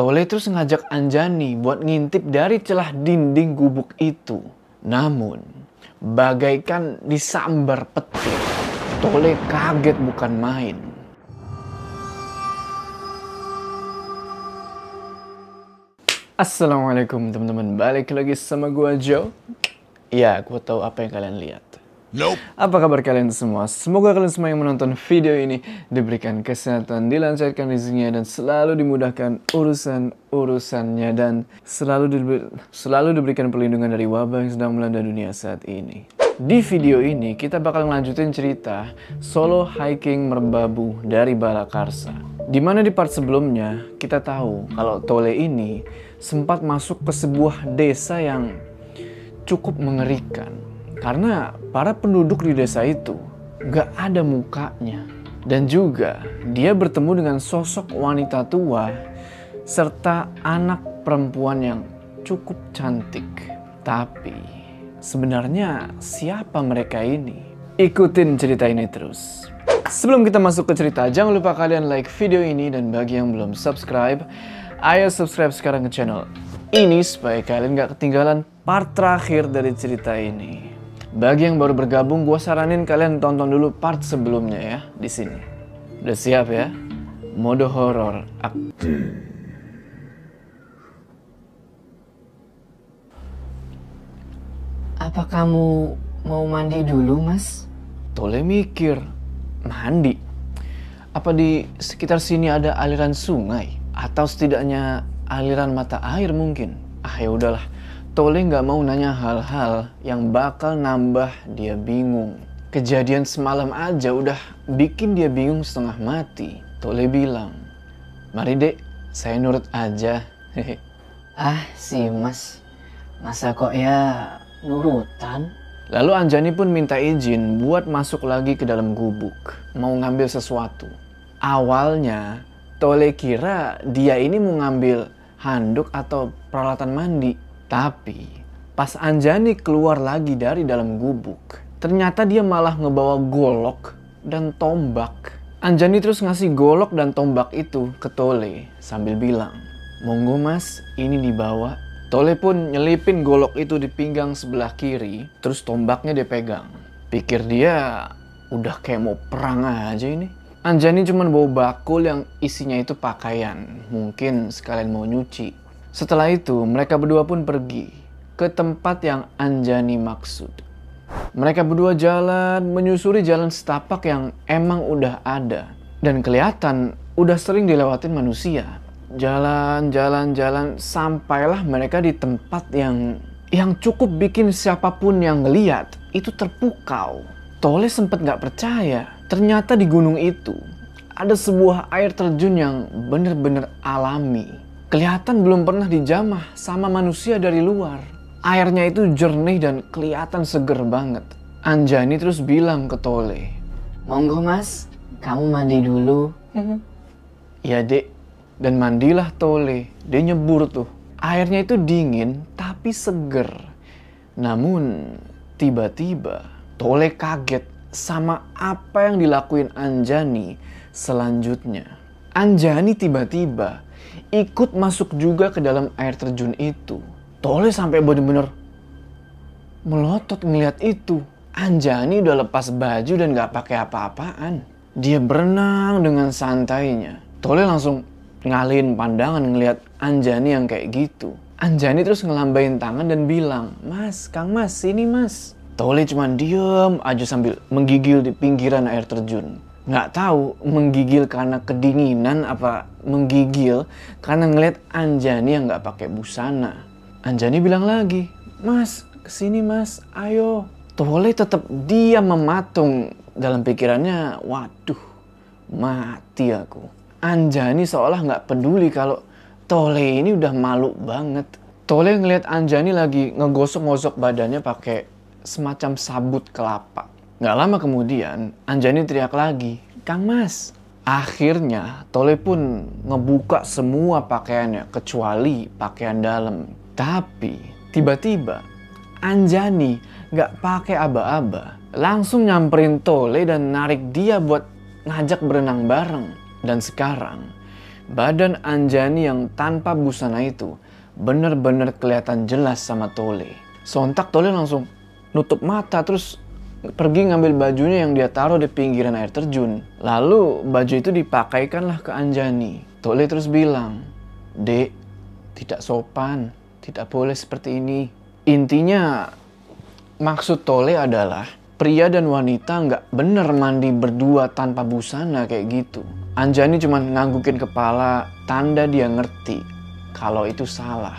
Tole terus ngajak Anjani buat ngintip dari celah dinding gubuk itu. Namun, bagaikan disambar petir, Tole kaget bukan main. Assalamualaikum teman-teman, balik lagi sama gua Joe. Ya, gua tahu apa yang kalian lihat. Nope. Apa kabar kalian semua? Semoga kalian semua yang menonton video ini diberikan kesehatan, dilancarkan rezekinya dan selalu dimudahkan urusan-urusannya dan selalu selalu diberikan perlindungan dari wabah yang sedang melanda dunia saat ini. Di video ini kita bakal ngelanjutin cerita solo hiking merbabu dari Balakarsa. Di mana di part sebelumnya kita tahu kalau Tole ini sempat masuk ke sebuah desa yang cukup mengerikan karena para penduduk di desa itu gak ada mukanya. Dan juga dia bertemu dengan sosok wanita tua serta anak perempuan yang cukup cantik. Tapi sebenarnya siapa mereka ini? Ikutin cerita ini terus. Sebelum kita masuk ke cerita, jangan lupa kalian like video ini dan bagi yang belum subscribe, ayo subscribe sekarang ke channel ini supaya kalian gak ketinggalan part terakhir dari cerita ini. Bagi yang baru bergabung, gue saranin kalian tonton dulu part sebelumnya ya di sini. Udah siap ya? Mode horor aktif. Apa kamu mau mandi dulu, Mas? Tole mikir, mandi. Apa di sekitar sini ada aliran sungai atau setidaknya aliran mata air mungkin? Ah ya udahlah. Tole nggak mau nanya hal-hal yang bakal nambah dia bingung. Kejadian semalam aja udah bikin dia bingung setengah mati. Tole bilang, mari dek, saya nurut aja. Ah, si Mas. Masa kok ya nurutan? Lalu Anjani pun minta izin buat masuk lagi ke dalam gubuk, mau ngambil sesuatu. Awalnya, Tole kira dia ini mau ngambil handuk atau peralatan mandi. Tapi, pas Anjani keluar lagi dari dalam gubuk, ternyata dia malah ngebawa golok dan tombak. Anjani terus ngasih golok dan tombak itu ke Tole sambil bilang, Monggo mas, ini dibawa Tole pun nyelipin golok itu di pinggang sebelah kiri, terus tombaknya dia pegang. Pikir dia udah kayak mau perang aja ini. Anjani cuma bawa bakul yang isinya itu pakaian, mungkin sekalian mau nyuci. Setelah itu, mereka berdua pun pergi ke tempat yang Anjani maksud. Mereka berdua jalan menyusuri jalan setapak yang emang udah ada dan kelihatan udah sering dilewatin manusia jalan, jalan, jalan sampailah mereka di tempat yang yang cukup bikin siapa pun yang ngeliat itu terpukau. Tole sempet nggak percaya, ternyata di gunung itu ada sebuah air terjun yang bener-bener alami. Kelihatan belum pernah dijamah sama manusia dari luar. Airnya itu jernih dan kelihatan seger banget. Anjani terus bilang ke Tole, Monggo, Mas. Kamu mandi dulu. Ya dek, dan mandilah Tole. Dia nyebur tuh. Airnya itu dingin tapi seger. Namun tiba-tiba Tole kaget sama apa yang dilakuin Anjani selanjutnya. Anjani tiba-tiba ikut masuk juga ke dalam air terjun itu. Tole sampai bener-bener melotot ngeliat itu. Anjani udah lepas baju dan gak pakai apa-apaan. Dia berenang dengan santainya. Tole langsung ngalihin pandangan ngelihat Anjani yang kayak gitu. Anjani terus ngelambain tangan dan bilang, Mas, Kang Mas, sini Mas. Tole cuma diem aja sambil menggigil di pinggiran air terjun. Nggak tahu menggigil karena kedinginan apa menggigil karena ngeliat Anjani yang nggak pakai busana. Anjani bilang lagi, Mas, ke sini Mas, ayo. Tole tetap dia mematung dalam pikirannya, waduh, mati aku. Anjani seolah nggak peduli kalau Tole ini udah malu banget. Tole ngeliat Anjani lagi ngegosok-gosok badannya pakai semacam sabut kelapa. Nggak lama kemudian, Anjani teriak lagi, Kang Mas. Akhirnya, Tole pun ngebuka semua pakaiannya, kecuali pakaian dalam. Tapi, tiba-tiba, Anjani nggak pakai aba-aba. Langsung nyamperin Tole dan narik dia buat ngajak berenang bareng. Dan sekarang, badan Anjani yang tanpa busana itu bener-bener kelihatan jelas sama Tole. Sontak Tole langsung nutup mata terus pergi ngambil bajunya yang dia taruh di pinggiran air terjun. Lalu baju itu dipakaikanlah ke Anjani. Tole terus bilang, Dek, tidak sopan, tidak boleh seperti ini. Intinya maksud Tole adalah pria dan wanita nggak bener mandi berdua tanpa busana kayak gitu. Anjani cuma nganggukin kepala, tanda dia ngerti kalau itu salah.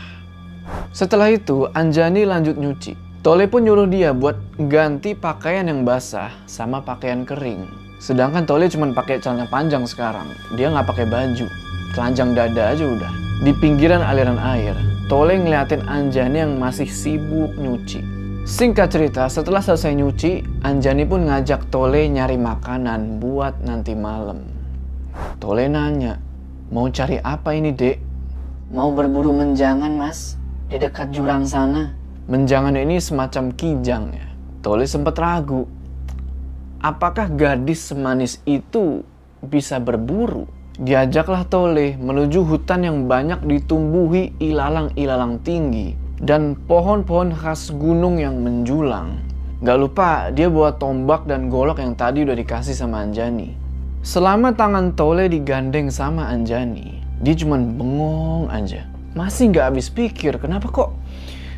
Setelah itu, Anjani lanjut nyuci. Tole pun nyuruh dia buat ganti pakaian yang basah sama pakaian kering. Sedangkan Tole cuma pakai celana panjang sekarang. Dia nggak pakai baju, telanjang dada aja udah. Di pinggiran aliran air, Tole ngeliatin Anjani yang masih sibuk nyuci. Singkat cerita, setelah selesai nyuci, Anjani pun ngajak Tole nyari makanan buat nanti malam. Tole nanya, mau cari apa ini dek? Mau berburu menjangan, Mas. Di dekat jurang sana. Menjangan ini semacam kijang ya. Tole sempat ragu. Apakah gadis semanis itu bisa berburu? Diajaklah Tole menuju hutan yang banyak ditumbuhi ilalang-ilalang tinggi dan pohon-pohon khas gunung yang menjulang. Gak lupa dia bawa tombak dan golok yang tadi udah dikasih sama Anjani. Selama tangan Tole digandeng sama Anjani, dia cuma bengong aja. Masih gak habis pikir kenapa kok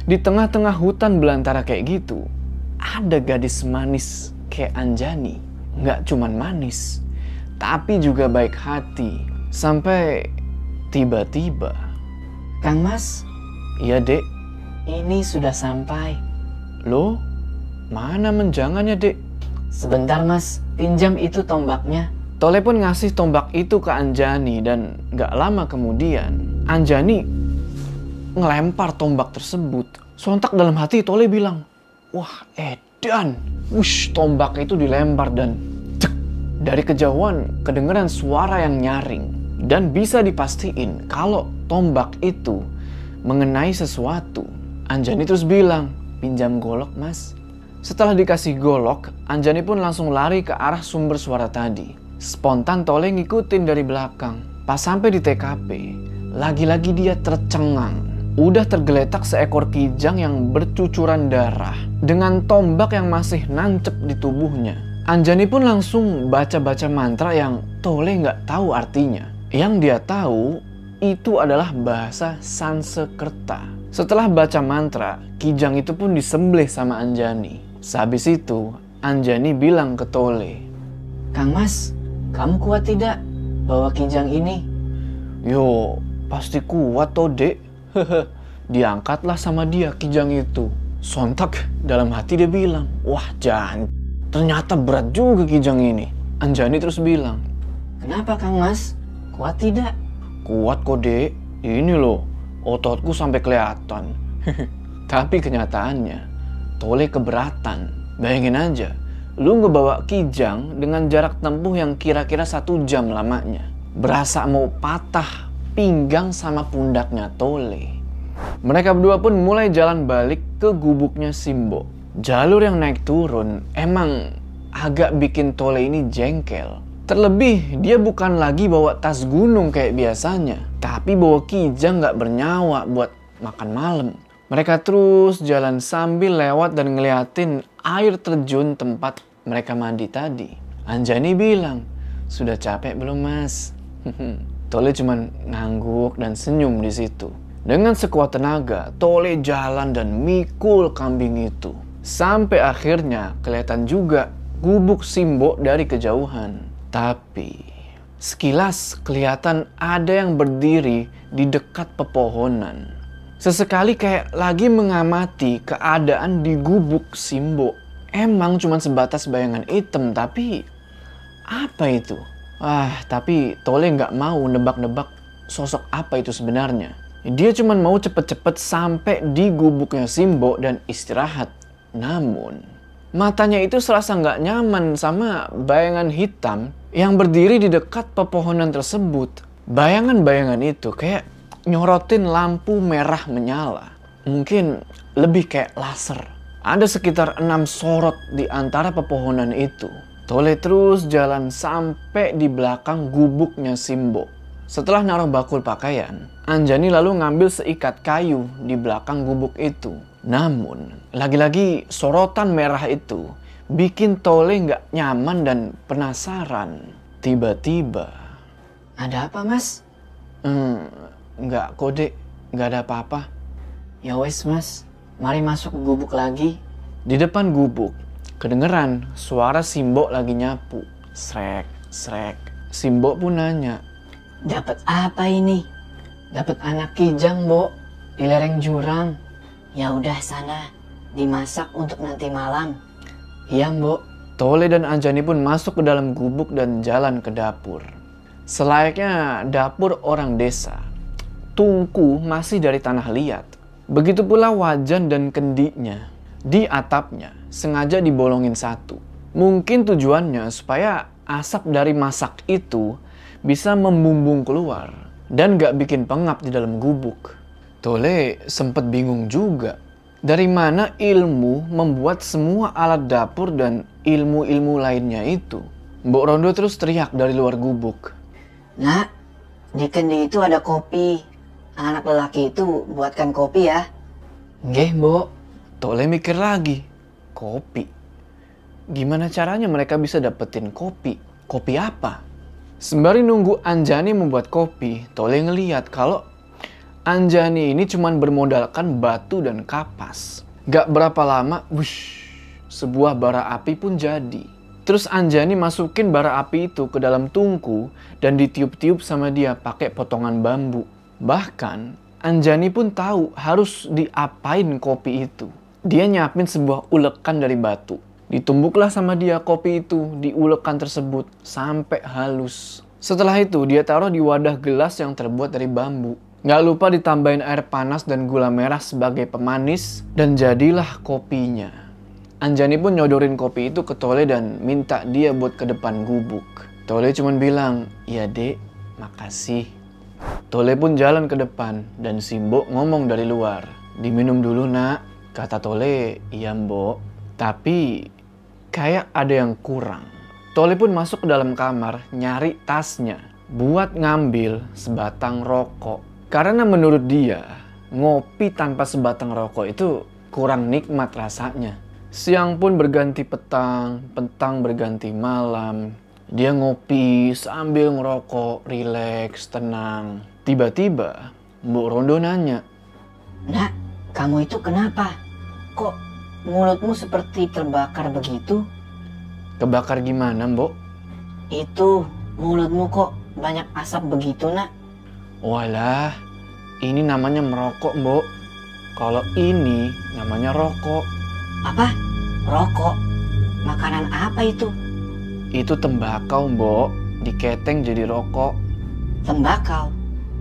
di tengah-tengah hutan belantara kayak gitu, ada gadis manis kayak Anjani. Nggak cuman manis, tapi juga baik hati. Sampai tiba-tiba. Kang Mas, Iya dek, ini sudah sampai. lo mana menjangannya dek? Sebentar Mas, pinjam itu tombaknya. Tole pun ngasih tombak itu ke Anjani dan gak lama kemudian Anjani ngelempar tombak tersebut. Sontak dalam hati Tole bilang, wah edan. Wush, tombak itu dilempar dan cek. Dari kejauhan kedengeran suara yang nyaring. Dan bisa dipastiin kalau tombak itu mengenai sesuatu. Anjani terus bilang, pinjam golok mas. Setelah dikasih golok, Anjani pun langsung lari ke arah sumber suara tadi. Spontan Tole ngikutin dari belakang. Pas sampai di TKP, lagi-lagi dia tercengang. Udah tergeletak seekor kijang yang bercucuran darah dengan tombak yang masih nancep di tubuhnya. Anjani pun langsung baca-baca mantra yang Tole nggak tahu artinya. Yang dia tahu itu adalah bahasa Sansekerta. Setelah baca mantra, kijang itu pun disembelih sama Anjani. Sehabis itu, Anjani bilang ke Tole, Kang Mas, kamu kuat tidak bawa kijang ini? Yo, pasti kuat toh dek. Diangkatlah sama dia kijang itu. Sontak dalam hati dia bilang, wah jangan. Ternyata berat juga kijang ini. Anjani terus bilang, Kenapa Kang Mas? Kuat tidak? kuat kok dek. Ini loh, ototku sampai kelihatan. Tapi kenyataannya, Tole keberatan. Bayangin aja, lu ngebawa kijang dengan jarak tempuh yang kira-kira satu jam lamanya. Berasa mau patah pinggang sama pundaknya Tole. Mereka berdua pun mulai jalan balik ke gubuknya Simbo. Jalur yang naik turun emang agak bikin Tole ini jengkel. Terlebih dia bukan lagi bawa tas gunung kayak biasanya, tapi bawa kijang nggak bernyawa buat makan malam. Mereka terus jalan sambil lewat dan ngeliatin air terjun tempat mereka mandi tadi. Anjani bilang, sudah capek belum mas? Tole cuman ngangguk dan senyum di situ. Dengan sekuat tenaga, Tole jalan dan mikul kambing itu. Sampai akhirnya kelihatan juga gubuk Simbo dari kejauhan. Tapi sekilas kelihatan ada yang berdiri di dekat pepohonan. Sesekali kayak lagi mengamati keadaan di gubuk Simbo. Emang cuma sebatas bayangan hitam, tapi apa itu? Ah, tapi Tole nggak mau nebak-nebak sosok apa itu sebenarnya. Dia cuma mau cepet-cepet sampai di gubuknya Simbo dan istirahat. Namun, matanya itu serasa nggak nyaman sama bayangan hitam yang berdiri di dekat pepohonan tersebut. Bayangan-bayangan itu kayak nyorotin lampu merah menyala. Mungkin lebih kayak laser. Ada sekitar enam sorot di antara pepohonan itu. Tole terus jalan sampai di belakang gubuknya Simbo. Setelah naruh bakul pakaian, Anjani lalu ngambil seikat kayu di belakang gubuk itu. Namun, lagi-lagi sorotan merah itu bikin Tole nggak nyaman dan penasaran. Tiba-tiba, Ada apa, Mas? hmm, nggak kode, nggak ada apa-apa. Ya wes, Mas. Mari masuk ke gubuk lagi. Di depan gubuk, kedengeran suara Simbo lagi nyapu. Srek, srek. Simbo pun nanya, Dapat apa ini? Dapat anak kijang, Bo. Di lereng jurang. Ya udah sana. Dimasak untuk nanti malam. Iya, Mbok. Tole dan Anjani pun masuk ke dalam gubuk dan jalan ke dapur. Selayaknya dapur orang desa, tungku masih dari tanah liat. Begitu pula wajan dan kendinya. Di atapnya sengaja dibolongin satu. Mungkin tujuannya supaya asap dari masak itu bisa membumbung keluar dan gak bikin pengap di dalam gubuk. Tole sempet bingung juga. Dari mana ilmu membuat semua alat dapur dan ilmu-ilmu lainnya itu? Mbok Rondo terus teriak dari luar gubuk. Nak, di kendi itu ada kopi. Anak lelaki itu buatkan kopi ya. Nggih, Mbok. Tole mikir lagi. Kopi. Gimana caranya mereka bisa dapetin kopi? Kopi apa? Sembari nunggu Anjani membuat kopi, Tole ngeliat kalau Anjani ini cuman bermodalkan batu dan kapas. Gak berapa lama, wush, sebuah bara api pun jadi. Terus Anjani masukin bara api itu ke dalam tungku dan ditiup-tiup sama dia pakai potongan bambu. Bahkan Anjani pun tahu harus diapain kopi itu. Dia nyiapin sebuah ulekan dari batu. Ditumbuklah sama dia kopi itu di ulekan tersebut sampai halus. Setelah itu dia taruh di wadah gelas yang terbuat dari bambu. Nggak lupa ditambahin air panas dan gula merah sebagai pemanis dan jadilah kopinya. Anjani pun nyodorin kopi itu ke Tole dan minta dia buat ke depan gubuk. Tole cuma bilang, iya dek, makasih. Tole pun jalan ke depan dan Simbo ngomong dari luar. Diminum dulu nak, kata Tole, iya mbok. Tapi kayak ada yang kurang. Tole pun masuk ke dalam kamar nyari tasnya buat ngambil sebatang rokok. Karena menurut dia, ngopi tanpa sebatang rokok itu kurang nikmat rasanya. Siang pun berganti petang, petang berganti malam. Dia ngopi sambil ngerokok, rileks, tenang. Tiba-tiba, Mbok Rondo nanya, Nak, kamu itu kenapa? Kok mulutmu seperti terbakar begitu? kebakar gimana Mbok? Itu mulutmu kok banyak asap begitu, Nak? Walah, ini namanya merokok Mbok. Kalau ini namanya rokok. Apa? Rokok? Makanan apa itu? Itu tembakau Mbok, diketeng jadi rokok. Tembakau?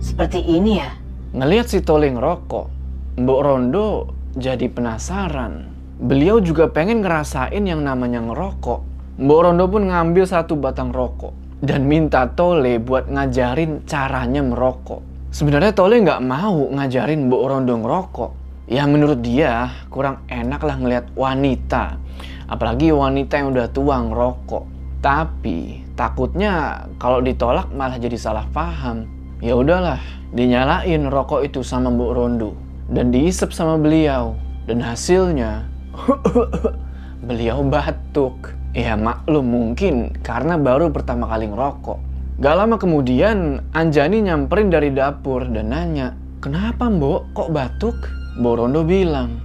Seperti ini ya? Ngeliat si Toling rokok, Mbok Rondo jadi penasaran. Beliau juga pengen ngerasain yang namanya ngerokok. Mbok Rondo pun ngambil satu batang rokok dan minta Tole buat ngajarin caranya merokok. Sebenarnya Tole nggak mau ngajarin Mbok Rondo ngerokok. Ya menurut dia kurang enak lah ngeliat wanita. Apalagi wanita yang udah tua ngerokok. Tapi takutnya kalau ditolak malah jadi salah paham. Ya udahlah, dinyalain rokok itu sama Mbok Rondo dan diisep sama beliau. Dan hasilnya beliau batuk. Ya maklum mungkin karena baru pertama kali ngerokok. Gak lama kemudian Anjani nyamperin dari dapur dan nanya, Kenapa mbok kok batuk? Mbok Rondo bilang,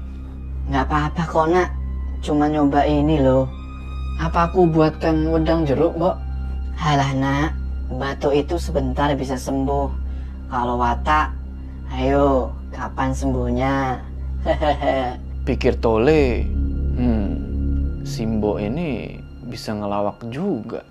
Nggak apa-apa kok, Nak. Cuma nyoba ini loh. Apa aku buatkan wedang jeruk, Mbok? Halah, Nak. Batuk itu sebentar bisa sembuh. Kalau watak, ayo, kapan sembuhnya? Hehehe. pikir Tole, hmm, Simbo ini bisa ngelawak juga.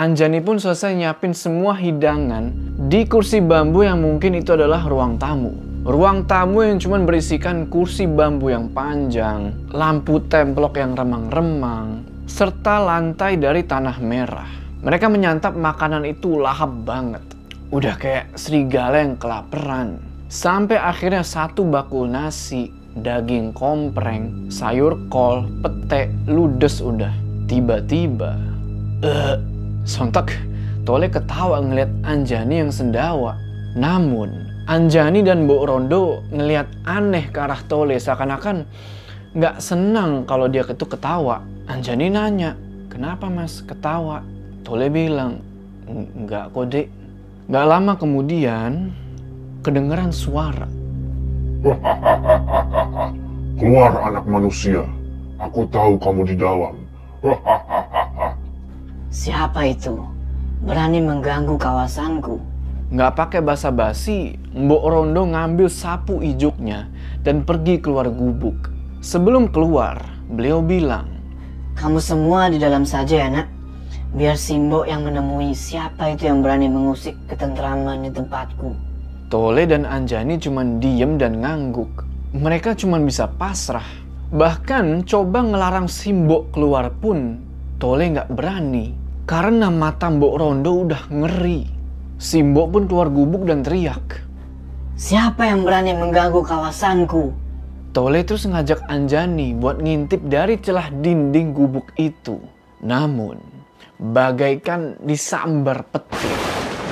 Anjani pun selesai nyiapin semua hidangan di kursi bambu yang mungkin itu adalah ruang tamu. Ruang tamu yang cuma berisikan kursi bambu yang panjang, lampu templok yang remang-remang, serta lantai dari tanah merah. Mereka menyantap makanan itu lahap banget. Udah kayak serigala yang kelaparan. Sampai akhirnya satu bakul nasi, daging kompreng, sayur kol, pete, ludes udah. Tiba-tiba, eh, sontak Tole ketawa ngeliat Anjani yang sendawa. Namun, Anjani dan Mbok Rondo ngeliat aneh ke arah Tole seakan-akan nggak senang kalau dia itu ketawa. Anjani nanya, kenapa mas ketawa? Tole bilang, nggak kok dek. Nggak lama kemudian, kedengeran suara. Keluar anak manusia. Aku tahu kamu di dalam. Siapa itu? Berani mengganggu kawasanku. Nggak pakai basa-basi, Mbok Rondo ngambil sapu ijuknya dan pergi keluar gubuk. Sebelum keluar, beliau bilang, Kamu semua di dalam saja ya nak. Biar Simbo yang menemui siapa itu yang berani mengusik ketentraman di tempatku. Tole dan Anjani cuma diem dan ngangguk. Mereka cuma bisa pasrah. Bahkan coba ngelarang Simbo keluar pun, Tole nggak berani. Karena mata Mbok Rondo udah ngeri. Simbo pun keluar gubuk dan teriak. Siapa yang berani mengganggu kawasanku? Tole terus ngajak Anjani buat ngintip dari celah dinding gubuk itu. Namun, bagaikan disambar petir.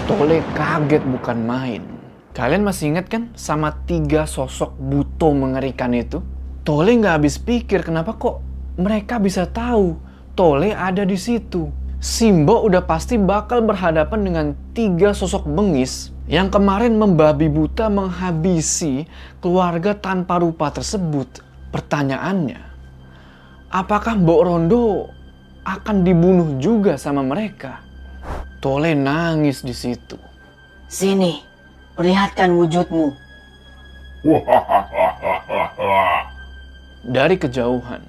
Tole kaget bukan main. Kalian masih ingat kan sama tiga sosok buto mengerikan itu? Tole nggak habis pikir kenapa kok mereka bisa tahu Tole ada di situ. Simbo udah pasti bakal berhadapan dengan tiga sosok bengis yang kemarin membabi buta menghabisi keluarga tanpa rupa tersebut. Pertanyaannya, apakah Mbok Rondo akan dibunuh juga sama mereka? Tole nangis di situ. Sini, perlihatkan wujudmu. Dari kejauhan,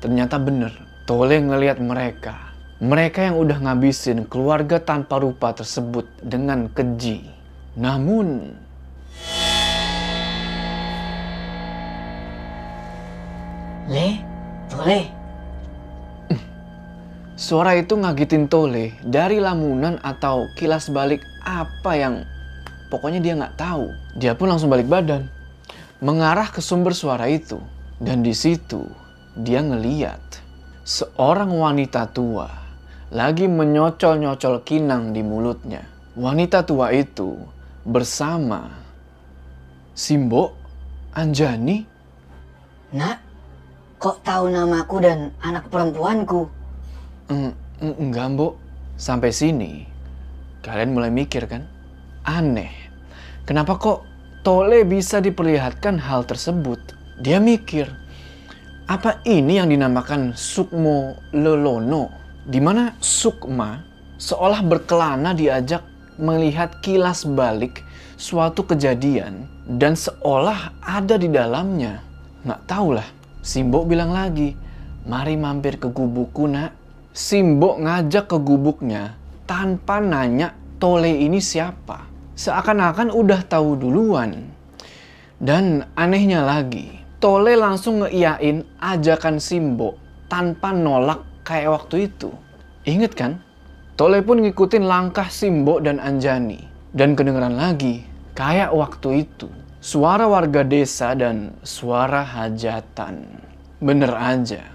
ternyata bener. Tole ngelihat mereka. Mereka yang udah ngabisin keluarga tanpa rupa tersebut dengan keji. Namun, Le, Tole, suara itu ngagitin Tole dari lamunan atau kilas balik apa yang pokoknya dia nggak tahu. Dia pun langsung balik badan, mengarah ke sumber suara itu. Dan di situ dia ngeliat seorang wanita tua lagi menyocol-nyocol kinang di mulutnya. Wanita tua itu bersama Simbo, Anjani, nak, kok tahu namaku dan anak perempuanku? Eng- enggak, Mbok. Sampai sini, kalian mulai mikir kan? Aneh. Kenapa kok Tole bisa diperlihatkan hal tersebut? Dia mikir, apa ini yang dinamakan Sukmo Lelono? Di mana Sukma seolah berkelana diajak melihat kilas balik suatu kejadian dan seolah ada di dalamnya. Nggak tahulah. Simbo bilang lagi, mari mampir ke gubukku nak. Simbo ngajak ke gubuknya tanpa nanya Tole ini siapa. Seakan-akan udah tahu duluan. Dan anehnya lagi, Tole langsung ngeiyain ajakan Simbo tanpa nolak kayak waktu itu. Ingat kan? Tole pun ngikutin langkah Simbo dan Anjani. Dan kedengeran lagi, kayak waktu itu. Suara warga desa dan suara hajatan. Bener aja.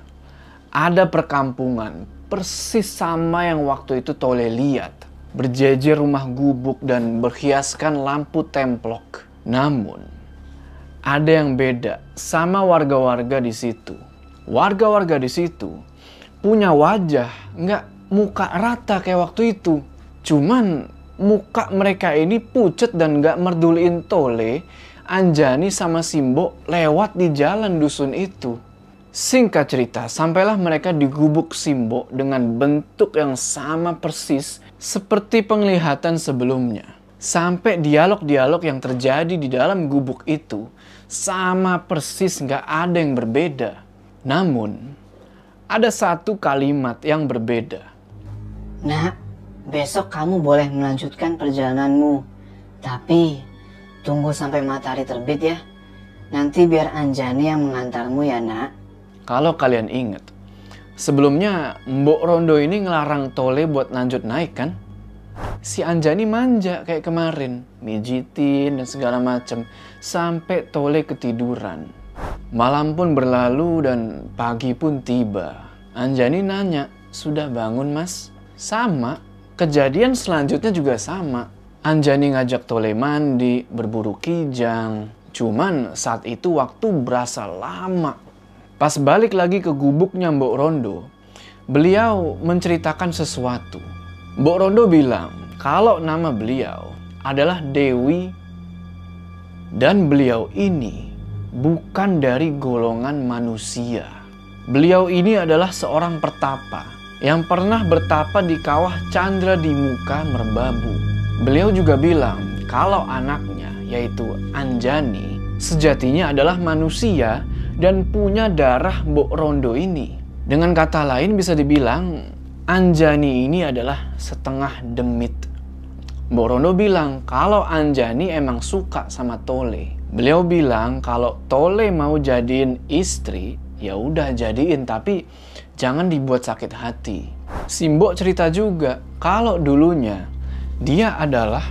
Ada perkampungan persis sama yang waktu itu Tole lihat. Berjejer rumah gubuk dan berhiaskan lampu templok. Namun, ada yang beda sama warga-warga di situ. Warga-warga di situ punya wajah nggak muka rata kayak waktu itu. Cuman muka mereka ini pucet dan nggak merduliin Tole, Anjani sama Simbo lewat di jalan dusun itu. Singkat cerita, sampailah mereka di gubuk Simbo dengan bentuk yang sama persis seperti penglihatan sebelumnya. Sampai dialog-dialog yang terjadi di dalam gubuk itu sama persis nggak ada yang berbeda. Namun, ada satu kalimat yang berbeda. Nak, besok kamu boleh melanjutkan perjalananmu. Tapi, tunggu sampai matahari terbit ya. Nanti biar Anjani yang mengantarmu ya nak. Kalau kalian ingat, sebelumnya Mbok Rondo ini ngelarang Tole buat lanjut naik kan? Si Anjani manja kayak kemarin, mijitin dan segala macem sampai Tole ketiduran. Malam pun berlalu dan pagi pun tiba. Anjani nanya, sudah bangun mas? Sama, Kejadian selanjutnya juga sama. Anjani ngajak Tole mandi, berburu kijang. Cuman saat itu waktu berasa lama. Pas balik lagi ke gubuknya Mbok Rondo, beliau menceritakan sesuatu. Mbok Rondo bilang kalau nama beliau adalah Dewi dan beliau ini bukan dari golongan manusia. Beliau ini adalah seorang pertapa yang pernah bertapa di kawah Chandra di muka merbabu. Beliau juga bilang kalau anaknya yaitu Anjani sejatinya adalah manusia dan punya darah Mbok Rondo ini. Dengan kata lain bisa dibilang Anjani ini adalah setengah demit. Mbok Rondo bilang kalau Anjani emang suka sama Tole. Beliau bilang kalau Tole mau jadiin istri, ya udah jadiin tapi jangan dibuat sakit hati. Simbo cerita juga kalau dulunya dia adalah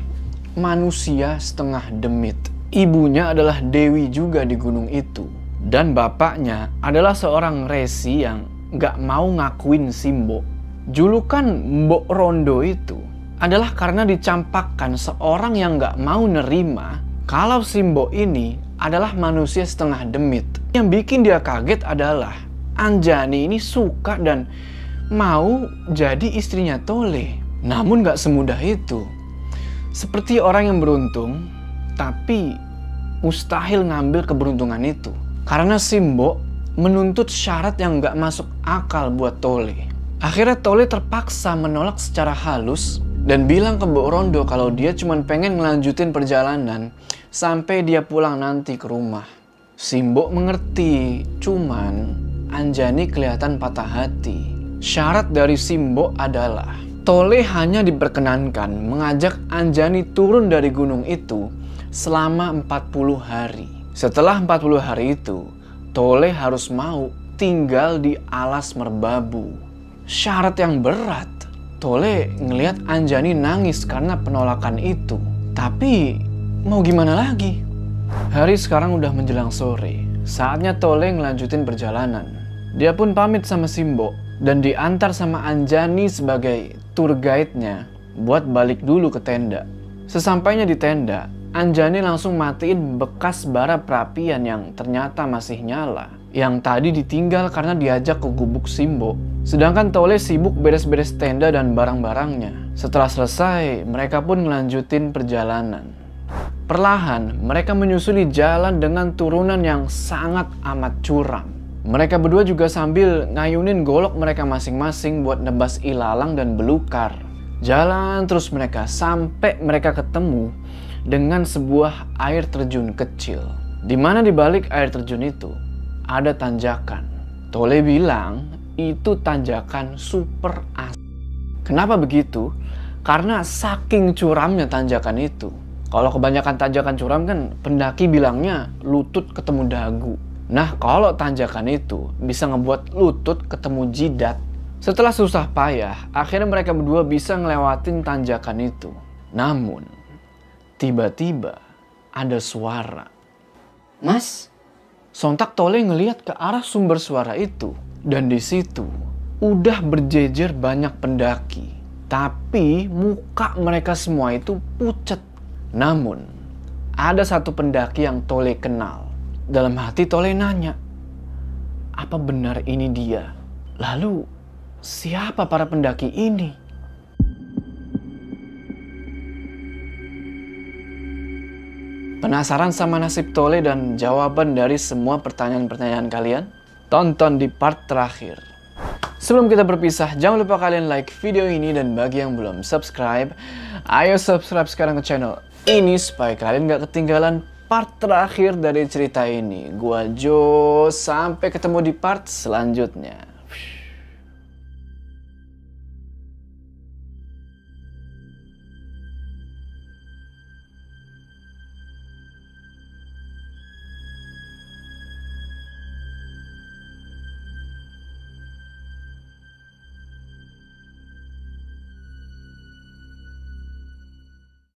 manusia setengah demit. Ibunya adalah Dewi juga di gunung itu. Dan bapaknya adalah seorang resi yang gak mau ngakuin Simbo. Julukan Mbok Rondo itu adalah karena dicampakkan seorang yang gak mau nerima kalau Simbo ini adalah manusia setengah demit. Yang bikin dia kaget adalah Anjani ini suka dan mau jadi istrinya Tole. Namun gak semudah itu. Seperti orang yang beruntung, tapi mustahil ngambil keberuntungan itu. Karena Simbo menuntut syarat yang gak masuk akal buat Tole. Akhirnya Tole terpaksa menolak secara halus dan bilang ke Mbok Rondo kalau dia cuma pengen ngelanjutin perjalanan sampai dia pulang nanti ke rumah. Simbo mengerti, cuman Anjani kelihatan patah hati. Syarat dari Simbo adalah Tole hanya diperkenankan mengajak Anjani turun dari gunung itu selama 40 hari. Setelah 40 hari itu, Tole harus mau tinggal di alas merbabu. Syarat yang berat. Tole ngelihat Anjani nangis karena penolakan itu. Tapi mau gimana lagi? Hari sekarang udah menjelang sore. Saatnya Tole ngelanjutin perjalanan. Dia pun pamit sama Simbo dan diantar sama Anjani sebagai tour guide-nya buat balik dulu ke tenda. Sesampainya di tenda, Anjani langsung matiin bekas bara perapian yang ternyata masih nyala. Yang tadi ditinggal karena diajak ke gubuk Simbo. Sedangkan Tole sibuk beres-beres tenda dan barang-barangnya. Setelah selesai, mereka pun ngelanjutin perjalanan. Perlahan, mereka menyusuli jalan dengan turunan yang sangat amat curam. Mereka berdua juga sambil ngayunin golok mereka masing-masing buat nebas ilalang dan belukar. Jalan terus mereka sampai mereka ketemu dengan sebuah air terjun kecil. Di mana di balik air terjun itu ada tanjakan. Tole bilang itu tanjakan super as. Kenapa begitu? Karena saking curamnya tanjakan itu. Kalau kebanyakan tanjakan curam kan pendaki bilangnya lutut ketemu dagu. Nah kalau tanjakan itu bisa ngebuat lutut ketemu jidat. Setelah susah payah, akhirnya mereka berdua bisa ngelewatin tanjakan itu. Namun, tiba-tiba ada suara. Mas, Sontak Tole ngeliat ke arah sumber suara itu. Dan di situ udah berjejer banyak pendaki. Tapi muka mereka semua itu pucat. Namun, ada satu pendaki yang Tole kenal. Dalam hati Tole nanya, apa benar ini dia? Lalu, siapa para pendaki ini? Penasaran sama nasib Tole dan jawaban dari semua pertanyaan-pertanyaan kalian? Tonton di part terakhir. Sebelum kita berpisah, jangan lupa kalian like video ini dan bagi yang belum subscribe, ayo subscribe sekarang ke channel ini supaya kalian gak ketinggalan part terakhir dari cerita ini. Gua Jo, sampai ketemu di part selanjutnya.